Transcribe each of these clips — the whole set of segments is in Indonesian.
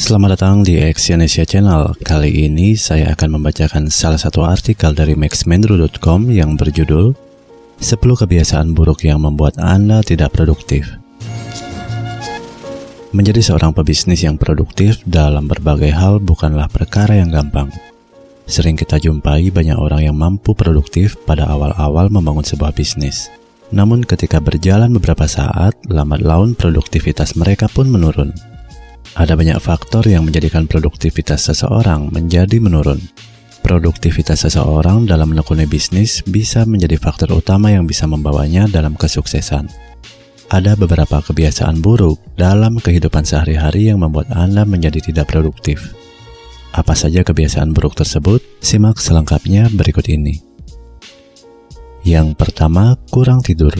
Selamat datang di Exyonesia Channel. Kali ini saya akan membacakan salah satu artikel dari maxmendro.com yang berjudul 10 kebiasaan buruk yang membuat Anda tidak produktif. Menjadi seorang pebisnis yang produktif dalam berbagai hal bukanlah perkara yang gampang. Sering kita jumpai banyak orang yang mampu produktif pada awal-awal membangun sebuah bisnis. Namun ketika berjalan beberapa saat, lambat laun produktivitas mereka pun menurun. Ada banyak faktor yang menjadikan produktivitas seseorang menjadi menurun. Produktivitas seseorang dalam menekuni bisnis bisa menjadi faktor utama yang bisa membawanya dalam kesuksesan. Ada beberapa kebiasaan buruk dalam kehidupan sehari-hari yang membuat Anda menjadi tidak produktif. Apa saja kebiasaan buruk tersebut? Simak selengkapnya berikut ini. Yang pertama, kurang tidur.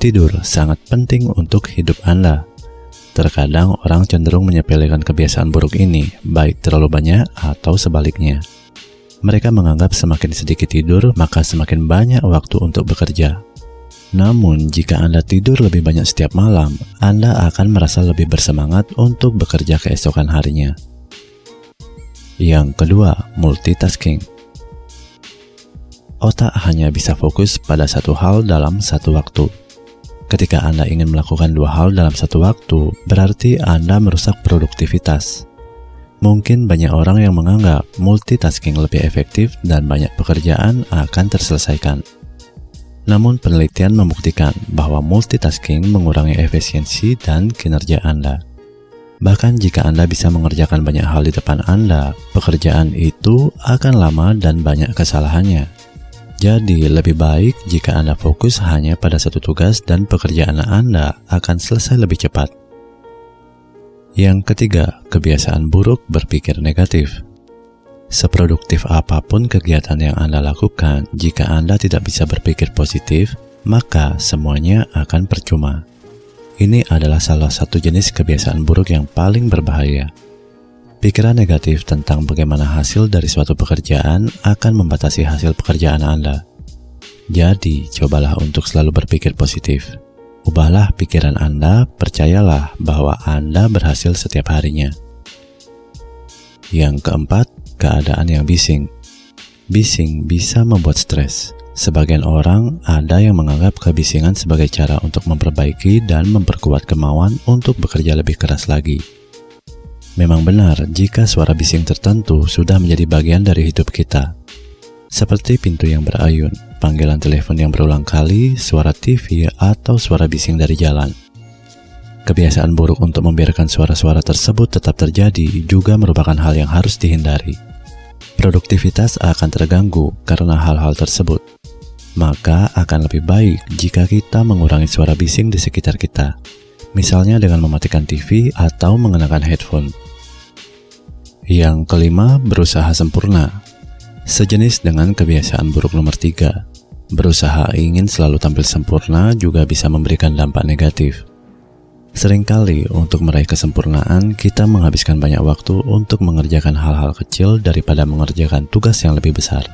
Tidur sangat penting untuk hidup Anda. Terkadang orang cenderung menyepelekan kebiasaan buruk ini, baik terlalu banyak atau sebaliknya. Mereka menganggap semakin sedikit tidur, maka semakin banyak waktu untuk bekerja. Namun, jika Anda tidur lebih banyak setiap malam, Anda akan merasa lebih bersemangat untuk bekerja keesokan harinya. Yang kedua, multitasking. Otak hanya bisa fokus pada satu hal dalam satu waktu Ketika Anda ingin melakukan dua hal dalam satu waktu, berarti Anda merusak produktivitas. Mungkin banyak orang yang menganggap multitasking lebih efektif dan banyak pekerjaan akan terselesaikan. Namun penelitian membuktikan bahwa multitasking mengurangi efisiensi dan kinerja Anda. Bahkan jika Anda bisa mengerjakan banyak hal di depan Anda, pekerjaan itu akan lama dan banyak kesalahannya. Jadi, lebih baik jika Anda fokus hanya pada satu tugas dan pekerjaan Anda akan selesai lebih cepat. Yang ketiga, kebiasaan buruk berpikir negatif. Seproduktif apa pun kegiatan yang Anda lakukan, jika Anda tidak bisa berpikir positif, maka semuanya akan percuma. Ini adalah salah satu jenis kebiasaan buruk yang paling berbahaya. Pikiran negatif tentang bagaimana hasil dari suatu pekerjaan akan membatasi hasil pekerjaan Anda. Jadi, cobalah untuk selalu berpikir positif. Ubahlah pikiran Anda, percayalah bahwa Anda berhasil setiap harinya. Yang keempat, keadaan yang bising. Bising bisa membuat stres. Sebagian orang ada yang menganggap kebisingan sebagai cara untuk memperbaiki dan memperkuat kemauan untuk bekerja lebih keras lagi. Memang benar jika suara bising tertentu sudah menjadi bagian dari hidup kita. Seperti pintu yang berayun, panggilan telepon yang berulang kali, suara TV, atau suara bising dari jalan. Kebiasaan buruk untuk membiarkan suara-suara tersebut tetap terjadi juga merupakan hal yang harus dihindari. Produktivitas akan terganggu karena hal-hal tersebut. Maka akan lebih baik jika kita mengurangi suara bising di sekitar kita, misalnya dengan mematikan TV atau mengenakan headphone. Yang kelima, berusaha sempurna. Sejenis dengan kebiasaan buruk nomor tiga, berusaha ingin selalu tampil sempurna juga bisa memberikan dampak negatif. Seringkali untuk meraih kesempurnaan, kita menghabiskan banyak waktu untuk mengerjakan hal-hal kecil daripada mengerjakan tugas yang lebih besar.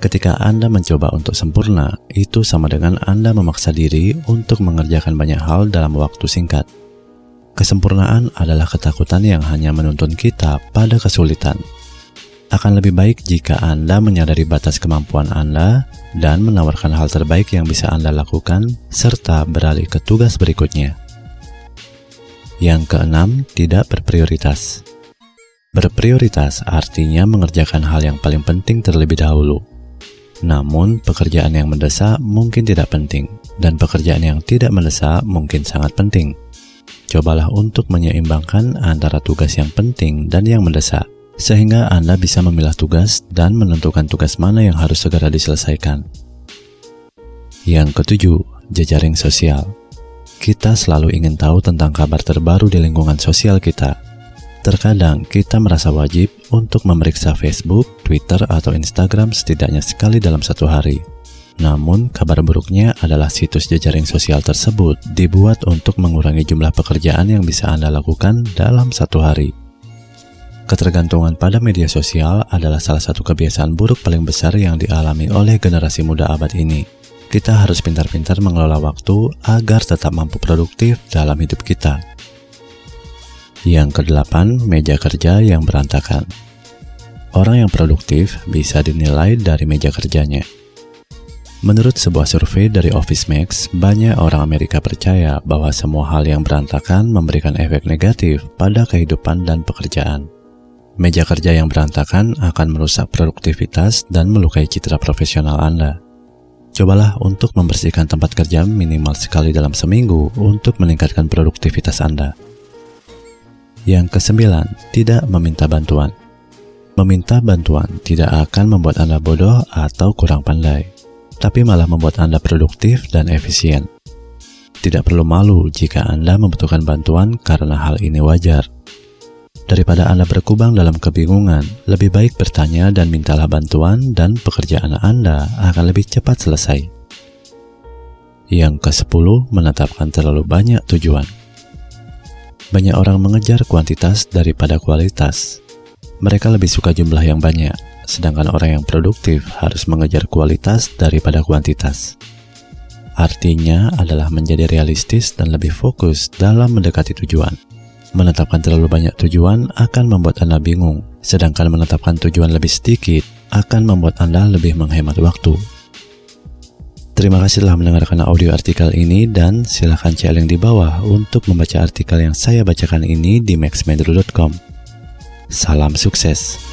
Ketika Anda mencoba untuk sempurna, itu sama dengan Anda memaksa diri untuk mengerjakan banyak hal dalam waktu singkat. Kesempurnaan adalah ketakutan yang hanya menuntun kita pada kesulitan. Akan lebih baik jika Anda menyadari batas kemampuan Anda dan menawarkan hal terbaik yang bisa Anda lakukan, serta beralih ke tugas berikutnya. Yang keenam, tidak berprioritas. Berprioritas artinya mengerjakan hal yang paling penting terlebih dahulu. Namun, pekerjaan yang mendesak mungkin tidak penting, dan pekerjaan yang tidak mendesak mungkin sangat penting. Cobalah untuk menyeimbangkan antara tugas yang penting dan yang mendesak, sehingga Anda bisa memilah tugas dan menentukan tugas mana yang harus segera diselesaikan. Yang ketujuh, jejaring sosial. Kita selalu ingin tahu tentang kabar terbaru di lingkungan sosial kita. Terkadang kita merasa wajib untuk memeriksa Facebook, Twitter, atau Instagram setidaknya sekali dalam satu hari. Namun, kabar buruknya adalah situs jejaring sosial tersebut dibuat untuk mengurangi jumlah pekerjaan yang bisa Anda lakukan dalam satu hari. Ketergantungan pada media sosial adalah salah satu kebiasaan buruk paling besar yang dialami oleh generasi muda abad ini. Kita harus pintar-pintar mengelola waktu agar tetap mampu produktif dalam hidup kita. Yang kedelapan, meja kerja yang berantakan. Orang yang produktif bisa dinilai dari meja kerjanya. Menurut sebuah survei dari Office Max, banyak orang Amerika percaya bahwa semua hal yang berantakan memberikan efek negatif pada kehidupan dan pekerjaan. Meja kerja yang berantakan akan merusak produktivitas dan melukai citra profesional Anda. Cobalah untuk membersihkan tempat kerja minimal sekali dalam seminggu untuk meningkatkan produktivitas Anda. Yang kesembilan, tidak meminta bantuan. Meminta bantuan tidak akan membuat Anda bodoh atau kurang pandai, tapi malah membuat Anda produktif dan efisien. Tidak perlu malu jika Anda membutuhkan bantuan karena hal ini wajar. Daripada Anda berkubang dalam kebingungan, lebih baik bertanya dan mintalah bantuan dan pekerjaan Anda akan lebih cepat selesai. Yang ke-10, menetapkan terlalu banyak tujuan. Banyak orang mengejar kuantitas daripada kualitas. Mereka lebih suka jumlah yang banyak, sedangkan orang yang produktif harus mengejar kualitas daripada kuantitas. Artinya adalah menjadi realistis dan lebih fokus dalam mendekati tujuan. Menetapkan terlalu banyak tujuan akan membuat Anda bingung, sedangkan menetapkan tujuan lebih sedikit akan membuat Anda lebih menghemat waktu. Terima kasih telah mendengarkan audio artikel ini dan silahkan cek link di bawah untuk membaca artikel yang saya bacakan ini di maxmendro.com. Salam sukses.